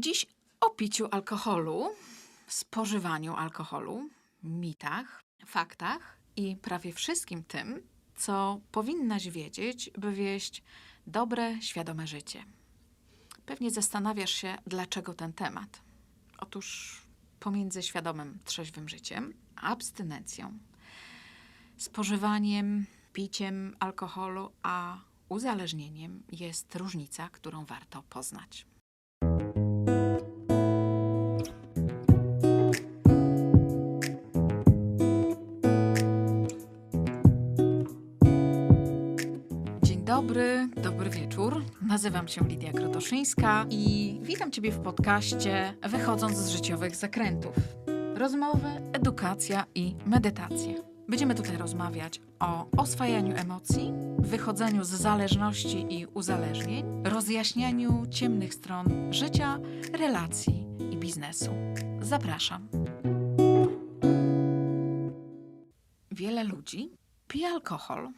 Dziś o piciu alkoholu, spożywaniu alkoholu, mitach, faktach i prawie wszystkim tym, co powinnaś wiedzieć, by wieść dobre, świadome życie. Pewnie zastanawiasz się, dlaczego ten temat. Otóż pomiędzy świadomym, trzeźwym życiem, abstynencją, spożywaniem, piciem alkoholu, a uzależnieniem jest różnica, którą warto poznać. Dobry, dobry wieczór. Nazywam się Lidia Krotoszyńska i witam Ciebie w podcaście Wychodząc z życiowych zakrętów. Rozmowy, edukacja i medytacje. Będziemy tutaj rozmawiać o oswajaniu emocji, wychodzeniu z zależności i uzależnień, rozjaśnianiu ciemnych stron życia, relacji i biznesu. Zapraszam. Wiele ludzi pije alkohol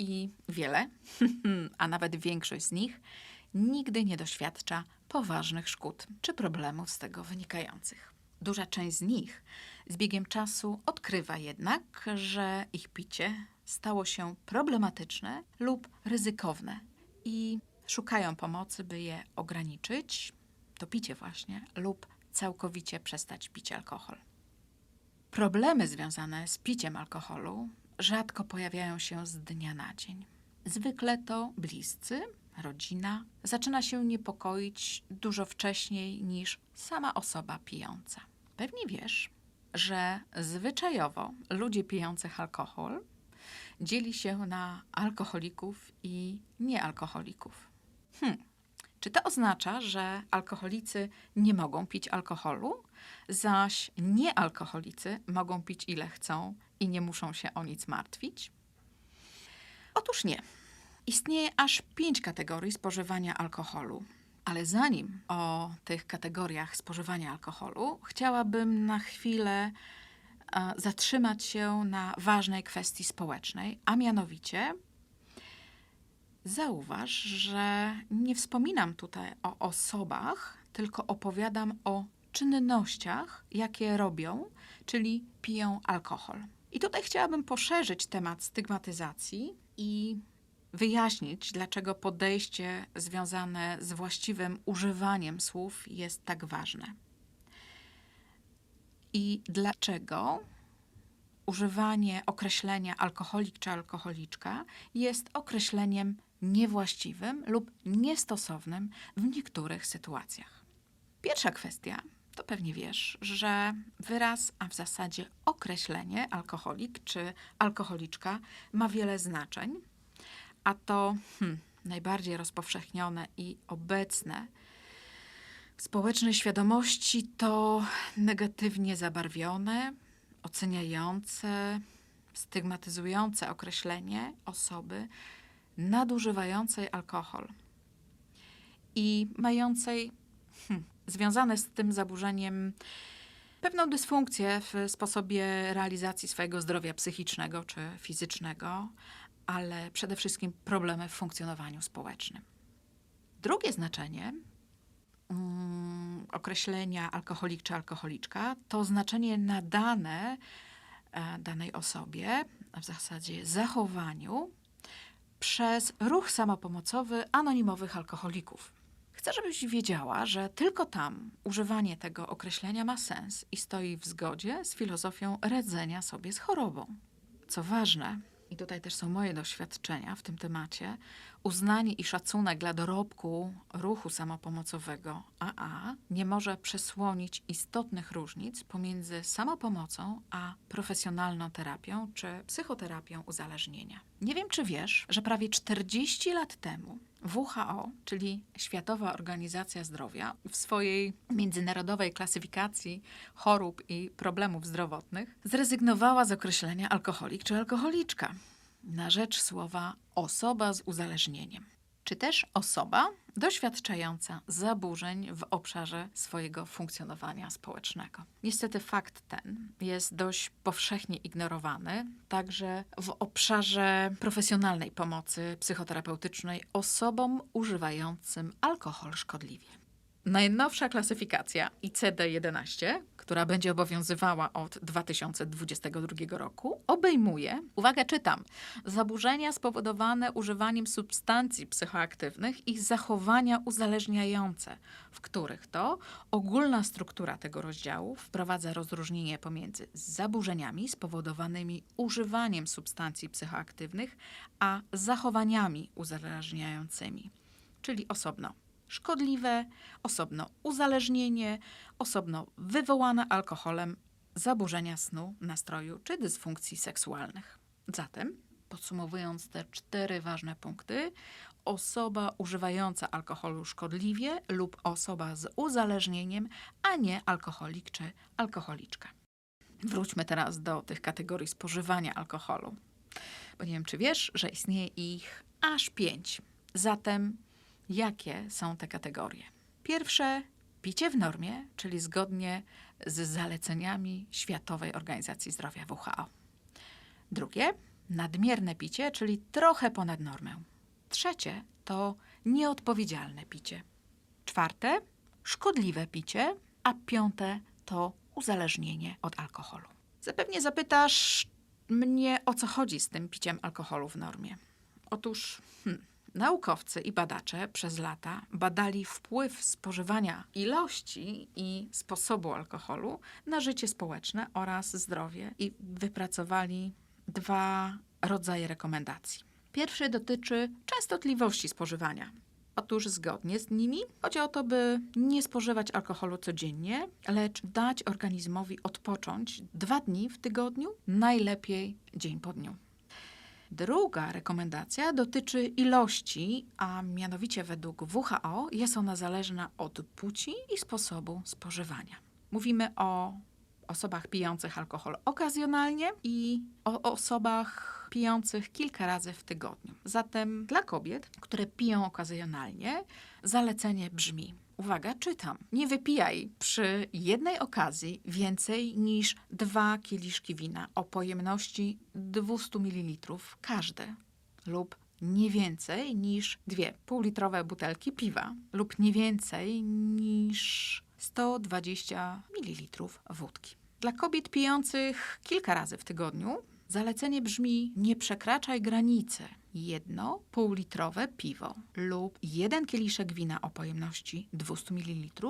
i wiele, a nawet większość z nich, nigdy nie doświadcza poważnych szkód czy problemów z tego wynikających. Duża część z nich z biegiem czasu odkrywa jednak, że ich picie stało się problematyczne lub ryzykowne i szukają pomocy, by je ograniczyć, to picie właśnie, lub całkowicie przestać pić alkohol. Problemy związane z piciem alkoholu rzadko pojawiają się z dnia na dzień. Zwykle to bliscy, rodzina zaczyna się niepokoić dużo wcześniej niż sama osoba pijąca. Pewnie wiesz, że zwyczajowo ludzie pijących alkohol dzieli się na alkoholików i niealkoholików. Hmm. Czy to oznacza, że alkoholicy nie mogą pić alkoholu, zaś niealkoholicy mogą pić ile chcą i nie muszą się o nic martwić? Otóż nie. Istnieje aż pięć kategorii spożywania alkoholu. Ale zanim o tych kategoriach spożywania alkoholu, chciałabym na chwilę e, zatrzymać się na ważnej kwestii społecznej, a mianowicie Zauważ, że nie wspominam tutaj o osobach, tylko opowiadam o czynnościach, jakie robią, czyli piją alkohol. I tutaj chciałabym poszerzyć temat stygmatyzacji i wyjaśnić, dlaczego podejście związane z właściwym używaniem słów jest tak ważne. I dlaczego używanie określenia alkoholik czy alkoholiczka jest określeniem niewłaściwym lub niestosownym w niektórych sytuacjach. Pierwsza kwestia to pewnie wiesz, że wyraz, a w zasadzie określenie alkoholik czy alkoholiczka ma wiele znaczeń, a to hmm, najbardziej rozpowszechnione i obecne w społecznej świadomości to negatywnie zabarwione, oceniające, stygmatyzujące określenie osoby nadużywającej alkohol i mającej związane z tym zaburzeniem pewną dysfunkcję w sposobie realizacji swojego zdrowia psychicznego czy fizycznego, ale przede wszystkim problemy w funkcjonowaniu społecznym. Drugie znaczenie mm, określenia alkoholik czy alkoholiczka to znaczenie nadane e, danej osobie, a w zasadzie zachowaniu przez ruch samopomocowy anonimowych alkoholików. Chcę, żebyś wiedziała, że tylko tam używanie tego określenia ma sens i stoi w zgodzie z filozofią radzenia sobie z chorobą. Co ważne, i tutaj też są moje doświadczenia w tym temacie, uznanie i szacunek dla dorobku ruchu samopomocowego AA nie może przesłonić istotnych różnic pomiędzy samopomocą a profesjonalną terapią czy psychoterapią uzależnienia. Nie wiem, czy wiesz, że prawie 40 lat temu WHO, czyli Światowa Organizacja Zdrowia, w swojej międzynarodowej klasyfikacji chorób i problemów zdrowotnych zrezygnowała z określenia alkoholik czy alkoholiczka. Na rzecz słowa osoba z uzależnieniem, czy też osoba doświadczająca zaburzeń w obszarze swojego funkcjonowania społecznego. Niestety fakt ten jest dość powszechnie ignorowany, także w obszarze profesjonalnej pomocy psychoterapeutycznej osobom używającym alkohol szkodliwie. Najnowsza klasyfikacja ICD-11, która będzie obowiązywała od 2022 roku, obejmuje, uwaga, czytam, zaburzenia spowodowane używaniem substancji psychoaktywnych i zachowania uzależniające, w których to ogólna struktura tego rozdziału wprowadza rozróżnienie pomiędzy zaburzeniami spowodowanymi używaniem substancji psychoaktywnych, a zachowaniami uzależniającymi, czyli osobno szkodliwe, osobno uzależnienie, osobno wywołane alkoholem zaburzenia snu, nastroju czy dysfunkcji seksualnych. Zatem, podsumowując te cztery ważne punkty, osoba używająca alkoholu szkodliwie lub osoba z uzależnieniem, a nie alkoholik czy alkoholiczka. Wróćmy teraz do tych kategorii spożywania alkoholu. Bo nie wiem, czy wiesz, że istnieje ich aż pięć. Zatem Jakie są te kategorie? Pierwsze, picie w normie, czyli zgodnie z zaleceniami Światowej Organizacji Zdrowia WHO. Drugie, nadmierne picie, czyli trochę ponad normę. Trzecie to nieodpowiedzialne picie. Czwarte, szkodliwe picie, a piąte to uzależnienie od alkoholu. Zapewnie zapytasz mnie, o co chodzi z tym piciem alkoholu w normie. Otóż hmm, Naukowcy i badacze przez lata badali wpływ spożywania ilości i sposobu alkoholu na życie społeczne oraz zdrowie i wypracowali dwa rodzaje rekomendacji. Pierwszy dotyczy częstotliwości spożywania. Otóż zgodnie z nimi chodzi o to, by nie spożywać alkoholu codziennie, lecz dać organizmowi odpocząć dwa dni w tygodniu, najlepiej dzień po dniu. Druga rekomendacja dotyczy ilości, a mianowicie według WHO jest ona zależna od płci i sposobu spożywania. Mówimy o osobach pijących alkohol okazjonalnie i o osobach pijących kilka razy w tygodniu. Zatem dla kobiet, które piją okazjonalnie, zalecenie brzmi: uwaga, czytam. Nie wypijaj przy jednej okazji więcej niż dwa kieliszki wina o pojemności 200 ml każdy lub nie więcej niż dwie półlitrowe butelki piwa lub nie więcej niż 120 ml wódki. Dla kobiet pijących kilka razy w tygodniu zalecenie brzmi: nie przekraczaj granicy jedno półlitrowe piwo lub jeden kieliszek wina o pojemności 200 ml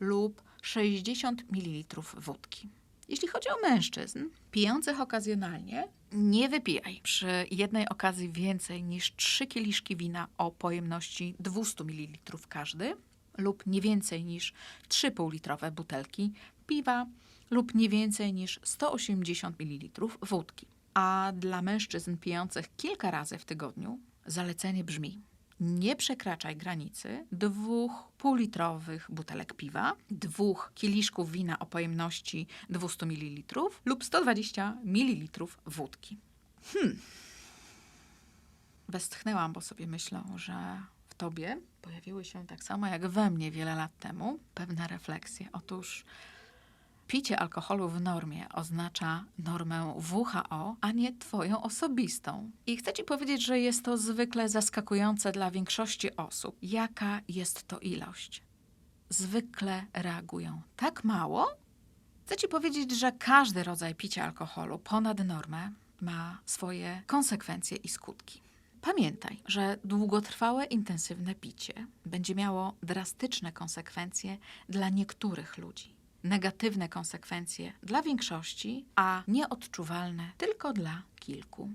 lub 60 ml wódki. Jeśli chodzi o mężczyzn pijących okazjonalnie, nie wypijaj przy jednej okazji więcej niż 3 kieliszki wina o pojemności 200 ml każdy lub nie więcej niż 3 półlitrowe butelki piwa lub nie więcej niż 180 ml wódki. A dla mężczyzn pijących kilka razy w tygodniu zalecenie brzmi: nie przekraczaj granicy dwóch półlitrowych butelek piwa, dwóch kieliszków wina o pojemności 200 ml lub 120 ml wódki. Hmm. Westchnęłam, bo sobie myślę, że w tobie pojawiły się tak samo jak we mnie wiele lat temu pewne refleksje. Otóż picie alkoholu w normie oznacza normę WHO, a nie twoją osobistą. I chcę ci powiedzieć, że jest to zwykle zaskakujące dla większości osób, jaka jest to ilość. Zwykle reagują tak mało. Chcę ci powiedzieć, że każdy rodzaj picia alkoholu ponad normę ma swoje konsekwencje i skutki. Pamiętaj, że długotrwałe, intensywne picie będzie miało drastyczne konsekwencje dla niektórych ludzi negatywne konsekwencje dla większości, a nieodczuwalne tylko dla kilku.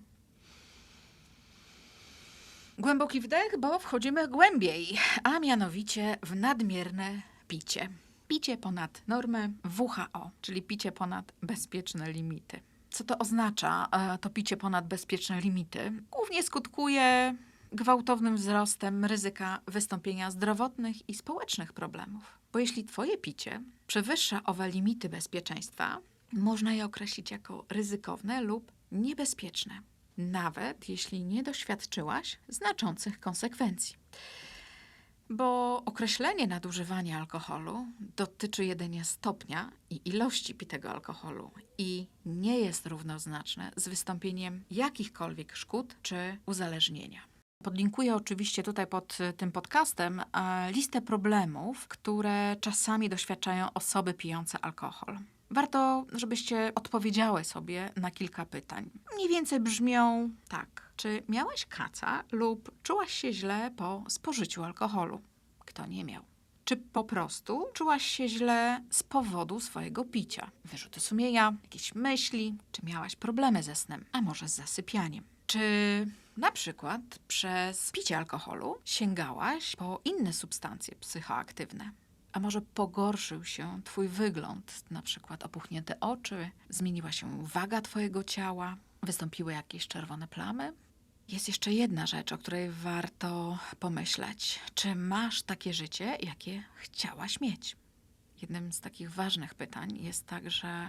Głęboki wdech, bo wchodzimy głębiej, a mianowicie w nadmierne picie. Picie ponad normę WHO, czyli picie ponad bezpieczne limity. Co to oznacza, e, to picie ponad bezpieczne limity? Głównie skutkuje gwałtownym wzrostem ryzyka wystąpienia zdrowotnych i społecznych problemów. Bo jeśli Twoje picie przewyższa owe limity bezpieczeństwa, można je określić jako ryzykowne lub niebezpieczne, nawet jeśli nie doświadczyłaś znaczących konsekwencji. Bo określenie nadużywania alkoholu dotyczy jedynie stopnia i ilości pitego alkoholu i nie jest równoznaczne z wystąpieniem jakichkolwiek szkód czy uzależnienia. Podlinkuję oczywiście tutaj pod y, tym podcastem e, listę problemów, które czasami doświadczają osoby pijące alkohol. Warto, żebyście odpowiedziały sobie na kilka pytań. Mniej więcej brzmią tak. Czy miałeś kaca lub czułaś się źle po spożyciu alkoholu? Kto nie miał? Czy po prostu czułaś się źle z powodu swojego picia? Wyrzuty sumienia, jakieś myśli, czy miałaś problemy ze snem, a może z zasypianiem? Czy na przykład przez picie alkoholu sięgałaś po inne substancje psychoaktywne? A może pogorszył się Twój wygląd, na przykład opuchnięte oczy, zmieniła się waga Twojego ciała, wystąpiły jakieś czerwone plamy? Jest jeszcze jedna rzecz, o której warto pomyśleć. Czy masz takie życie, jakie chciałaś mieć? Jednym z takich ważnych pytań jest także,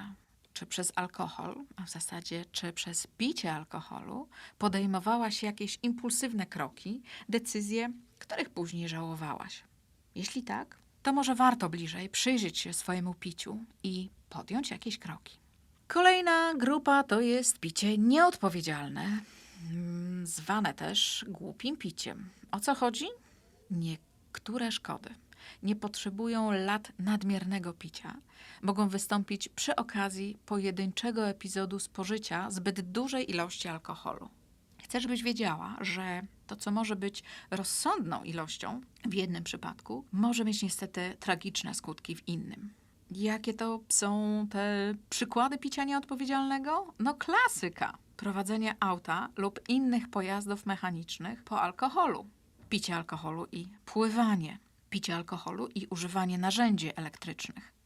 czy przez alkohol, a w zasadzie czy przez picie alkoholu, podejmowałaś jakieś impulsywne kroki, decyzje, których później żałowałaś? Jeśli tak, to może warto bliżej przyjrzeć się swojemu piciu i podjąć jakieś kroki. Kolejna grupa to jest picie nieodpowiedzialne, mm, zwane też głupim piciem. O co chodzi? Niektóre szkody nie potrzebują lat nadmiernego picia. Mogą wystąpić przy okazji pojedynczego epizodu spożycia zbyt dużej ilości alkoholu. Chcę, żebyś wiedziała, że to, co może być rozsądną ilością w jednym przypadku, może mieć niestety tragiczne skutki w innym. Jakie to są te przykłady picia nieodpowiedzialnego? No klasyka. Prowadzenie auta lub innych pojazdów mechanicznych po alkoholu. Picie alkoholu i pływanie. Picie alkoholu i używanie narzędzi elektrycznych.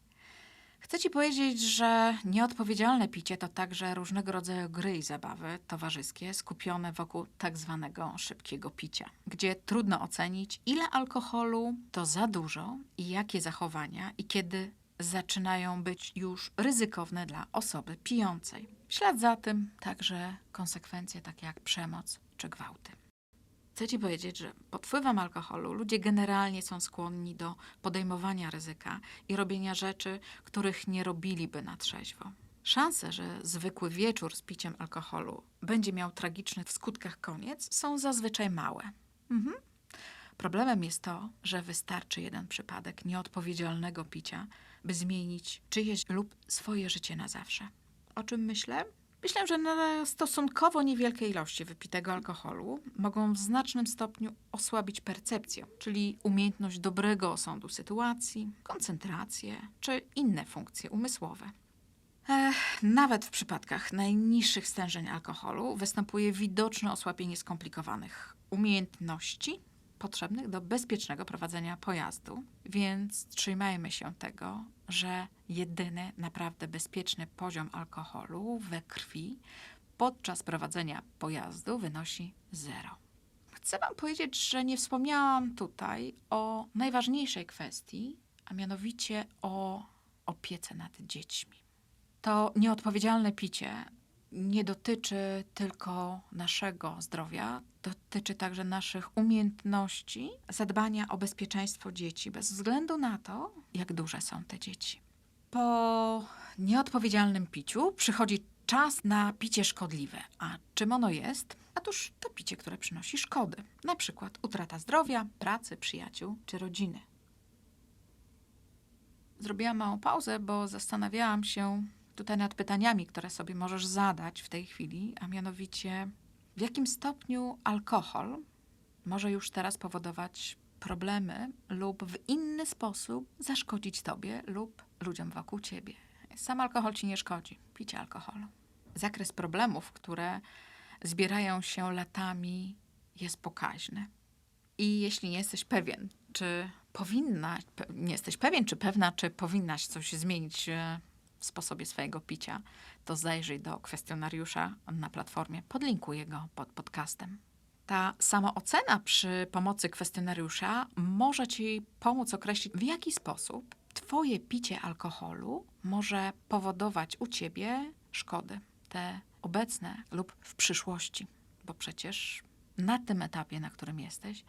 Chcę ci powiedzieć, że nieodpowiedzialne picie to także różnego rodzaju gry i zabawy towarzyskie skupione wokół tak zwanego szybkiego picia, gdzie trudno ocenić, ile alkoholu to za dużo i jakie zachowania i kiedy zaczynają być już ryzykowne dla osoby pijącej. W ślad za tym także konsekwencje takie jak przemoc czy gwałty. Chcę ci powiedzieć, że pod wpływem alkoholu ludzie generalnie są skłonni do podejmowania ryzyka i robienia rzeczy, których nie robiliby na trzeźwo. Szanse, że zwykły wieczór z piciem alkoholu będzie miał tragiczny w skutkach koniec, są zazwyczaj małe. Mhm. Problemem jest to, że wystarczy jeden przypadek nieodpowiedzialnego picia, by zmienić czyjeś lub swoje życie na zawsze. O czym myślę? Myślę, że na stosunkowo niewielkie ilości wypitego alkoholu mogą w znacznym stopniu osłabić percepcję, czyli umiejętność dobrego osądu sytuacji, koncentrację czy inne funkcje umysłowe. Ech, nawet w przypadkach najniższych stężeń alkoholu występuje widoczne osłabienie skomplikowanych umiejętności potrzebnych do bezpiecznego prowadzenia pojazdu, więc trzymajmy się tego, że jedyny naprawdę bezpieczny poziom alkoholu we krwi podczas prowadzenia pojazdu wynosi zero. Chcę Wam powiedzieć, że nie wspomniałam tutaj o najważniejszej kwestii, a mianowicie o opiece nad dziećmi. To nieodpowiedzialne picie nie dotyczy tylko naszego zdrowia, dotyczy także naszych umiejętności zadbania o bezpieczeństwo dzieci, bez względu na to, jak duże są te dzieci. Po nieodpowiedzialnym piciu przychodzi czas na picie szkodliwe. A czym ono jest? Otóż to picie, które przynosi szkody, na przykład utrata zdrowia, pracy, przyjaciół czy rodziny. Zrobiłam małą pauzę, bo zastanawiałam się tutaj nad pytaniami, które sobie możesz zadać w tej chwili, a mianowicie w jakim stopniu alkohol może już teraz powodować problemy lub w inny sposób zaszkodzić tobie lub ludziom wokół ciebie. Sam alkohol ci nie szkodzi, picie alkoholu. Zakres problemów, które zbierają się latami, jest pokaźny. I jeśli nie jesteś pewien, czy powinna, nie jesteś pewien, czy pewna, czy powinnaś coś zmienić e, w sposobie swojego picia, to zajrzyj do kwestionariusza na platformie. Podlinkuję go pod podcastem. Ta samoocena przy pomocy kwestionariusza może Ci pomóc określić, w jaki sposób Twoje picie alkoholu może powodować u Ciebie szkody, te obecne lub w przyszłości, bo przecież na tym etapie, na którym jesteś,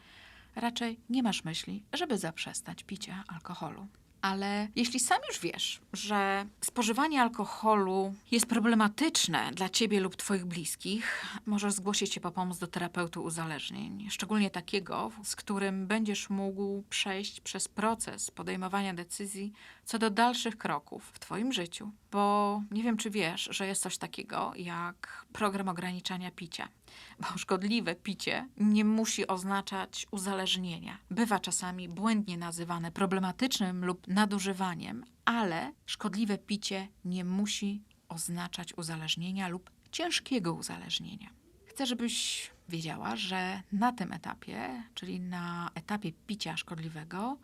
raczej nie masz myśli, żeby zaprzestać picia alkoholu. Ale jeśli sam już wiesz, że spożywanie alkoholu jest problematyczne dla ciebie lub twoich bliskich, możesz zgłosić się po pomoc do terapeuty uzależnień, szczególnie takiego, z którym będziesz mógł przejść przez proces podejmowania decyzji co do dalszych kroków w twoim życiu. Bo nie wiem, czy wiesz, że jest coś takiego jak program ograniczania picia. Bo szkodliwe picie nie musi oznaczać uzależnienia. Bywa czasami błędnie nazywane problematycznym lub nadużywaniem, ale szkodliwe picie nie musi oznaczać uzależnienia lub ciężkiego uzależnienia. Chcę, żebyś wiedziała, że na tym etapie, czyli na etapie picia szkodliwego,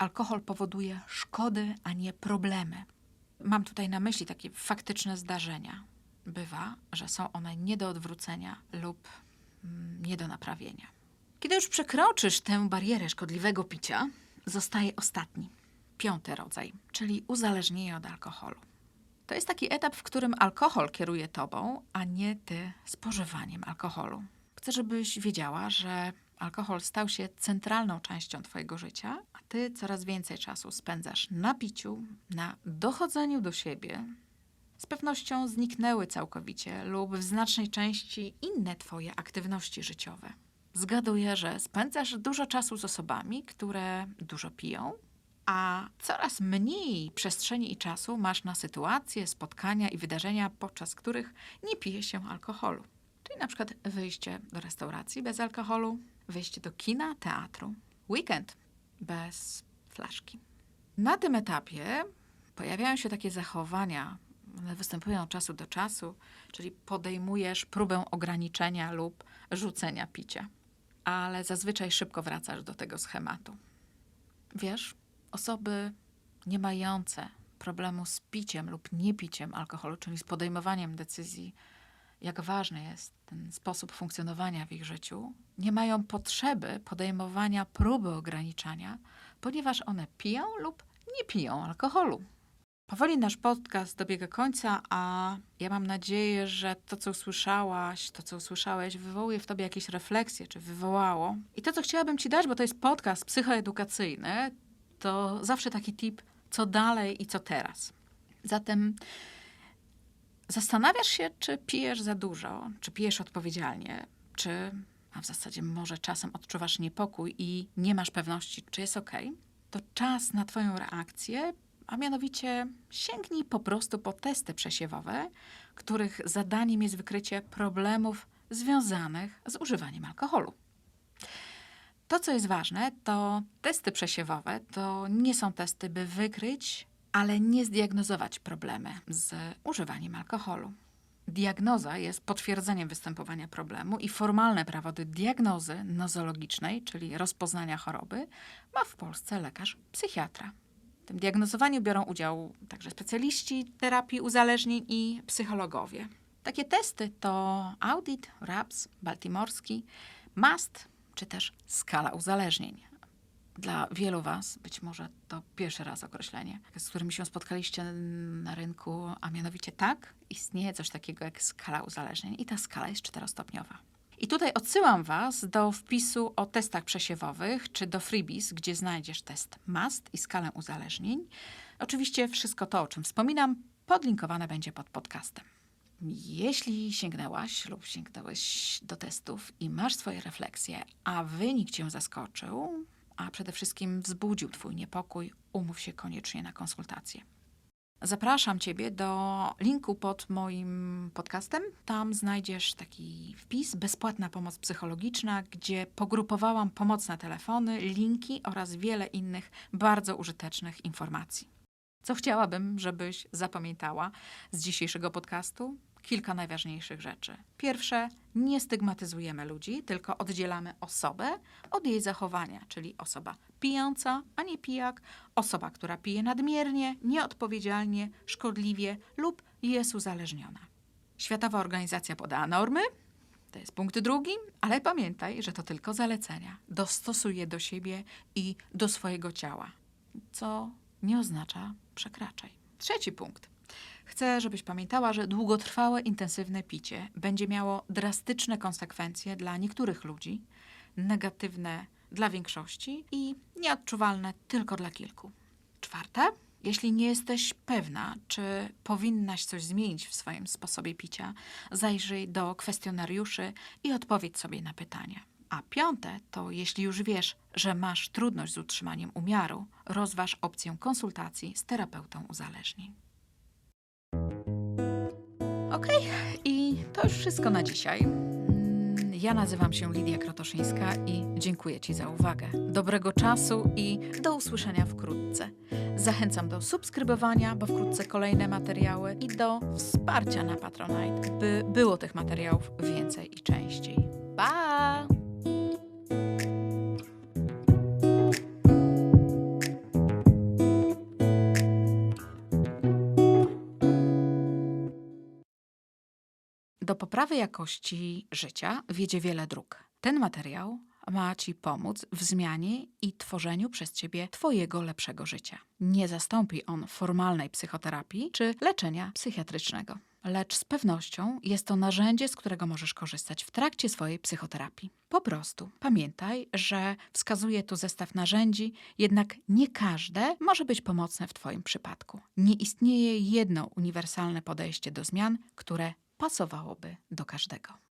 alkohol powoduje szkody, a nie problemy. Mam tutaj na myśli takie faktyczne zdarzenia. Bywa, że są one nie do odwrócenia lub mm, nie do naprawienia. Kiedy już przekroczysz tę barierę szkodliwego picia, zostaje ostatni, piąty rodzaj, czyli uzależnienie od alkoholu. To jest taki etap, w którym alkohol kieruje tobą, a nie ty spożywaniem alkoholu. Chcę, żebyś wiedziała, że alkohol stał się centralną częścią twojego życia, a ty coraz więcej czasu spędzasz na piciu, na dochodzeniu do siebie. Z pewnością zniknęły całkowicie lub w znacznej części inne twoje aktywności życiowe. Zgaduję, że spędzasz dużo czasu z osobami, które dużo piją, a coraz mniej przestrzeni i czasu masz na sytuacje, spotkania i wydarzenia, podczas których nie pije się alkoholu. Czyli na przykład wyjście do restauracji bez alkoholu, wyjście do kina, teatru, weekend bez flaszki. Na tym etapie pojawiają się takie zachowania, one występują od czasu do czasu, czyli podejmujesz próbę ograniczenia lub rzucenia picia, ale zazwyczaj szybko wracasz do tego schematu. Wiesz, osoby nie mające problemu z piciem lub niepiciem alkoholu, czyli z podejmowaniem decyzji, jak ważny jest ten sposób funkcjonowania w ich życiu, nie mają potrzeby podejmowania próby ograniczania, ponieważ one piją lub nie piją alkoholu. Powoli nasz podcast dobiega końca, a ja mam nadzieję, że to, co usłyszałaś, to, co usłyszałeś, wywołuje w tobie jakieś refleksje, czy wywołało. I to, co chciałabym ci dać, bo to jest podcast psychoedukacyjny, to zawsze taki tip, co dalej i co teraz. Zatem zastanawiasz się, czy pijesz za dużo, czy pijesz odpowiedzialnie, czy, a w zasadzie może czasem odczuwasz niepokój i nie masz pewności, czy jest ok, to czas na Twoją reakcję, a mianowicie sięgnij po prostu po testy przesiewowe, których zadaniem jest wykrycie problemów związanych z używaniem alkoholu. To, co jest ważne, to testy przesiewowe to nie są testy, by wykryć, ale nie zdiagnozować problemy z używaniem alkoholu. Diagnoza jest potwierdzeniem występowania problemu i formalne prawo do diagnozy nozologicznej, czyli rozpoznania choroby, ma w Polsce lekarz psychiatra. W tym diagnozowaniu biorą udział także specjaliści terapii uzależnień i psychologowie. Takie testy to audit, RAPS, baltimorski, MAST czy też skala uzależnień. Dla wielu Was być może to pierwszy raz określenie, z którymi się spotkaliście na rynku, a mianowicie tak, istnieje coś takiego jak skala uzależnień i ta skala jest czterostopniowa. I tutaj odsyłam Was do wpisu o testach przesiewowych, czy do freebies, gdzie znajdziesz test MAST i skalę uzależnień. Oczywiście wszystko to, o czym wspominam, podlinkowane będzie pod podcastem. Jeśli sięgnęłaś lub sięgnąłeś do testów i masz swoje refleksje, a wynik cię zaskoczył, a przede wszystkim wzbudził Twój niepokój, umów się koniecznie na konsultację. Zapraszam Ciebie do linku pod moim podcastem. Tam znajdziesz taki wpis bezpłatna pomoc psychologiczna, gdzie pogrupowałam pomocne telefony, linki oraz wiele innych bardzo użytecznych informacji. Co chciałabym, żebyś zapamiętała z dzisiejszego podcastu? Kilka najważniejszych rzeczy. Pierwsze, nie stygmatyzujemy ludzi, tylko oddzielamy osobę od jej zachowania, czyli osoba pijąca, a nie pijak, osoba, która pije nadmiernie, nieodpowiedzialnie, szkodliwie lub jest uzależniona. Światowa Organizacja podała normy, to jest punkt drugi, ale pamiętaj, że to tylko zalecenia. Dostosuj je do siebie i do swojego ciała, co nie oznacza przekraczaj. Trzeci punkt. Chcę, żebyś pamiętała, że długotrwałe, intensywne picie będzie miało drastyczne konsekwencje dla niektórych ludzi, negatywne dla większości i nieodczuwalne tylko dla kilku. Czwarte, jeśli nie jesteś pewna, czy powinnaś coś zmienić w swoim sposobie picia, zajrzyj do kwestionariuszy i odpowiedz sobie na pytania. A piąte to, jeśli już wiesz, że masz trudność z utrzymaniem umiaru, rozważ opcję konsultacji z terapeutą uzależnień. Okej, i to już wszystko na dzisiaj. Mm, Ja nazywam się Lidia Krotoszyńska i dziękuję Ci za uwagę. Dobrego czasu i do usłyszenia wkrótce. Zachęcam do subskrybowania, bo wkrótce kolejne materiały i do wsparcia na Patronite, by było tych materiałów więcej i częściej. Pa! Do poprawy jakości życia wiedzie wiele dróg. Ten materiał ma Ci pomóc w zmianie i tworzeniu przez Ciebie Twojego lepszego życia. Nie zastąpi on formalnej psychoterapii czy leczenia psychiatrycznego. Lecz z pewnością jest to narzędzie, z którego możesz korzystać w trakcie swojej psychoterapii. Po prostu pamiętaj, że wskazuję tu zestaw narzędzi, jednak nie każde może być pomocne w Twoim przypadku. Nie istnieje jedno uniwersalne podejście do zmian, które pasowałoby do każdego.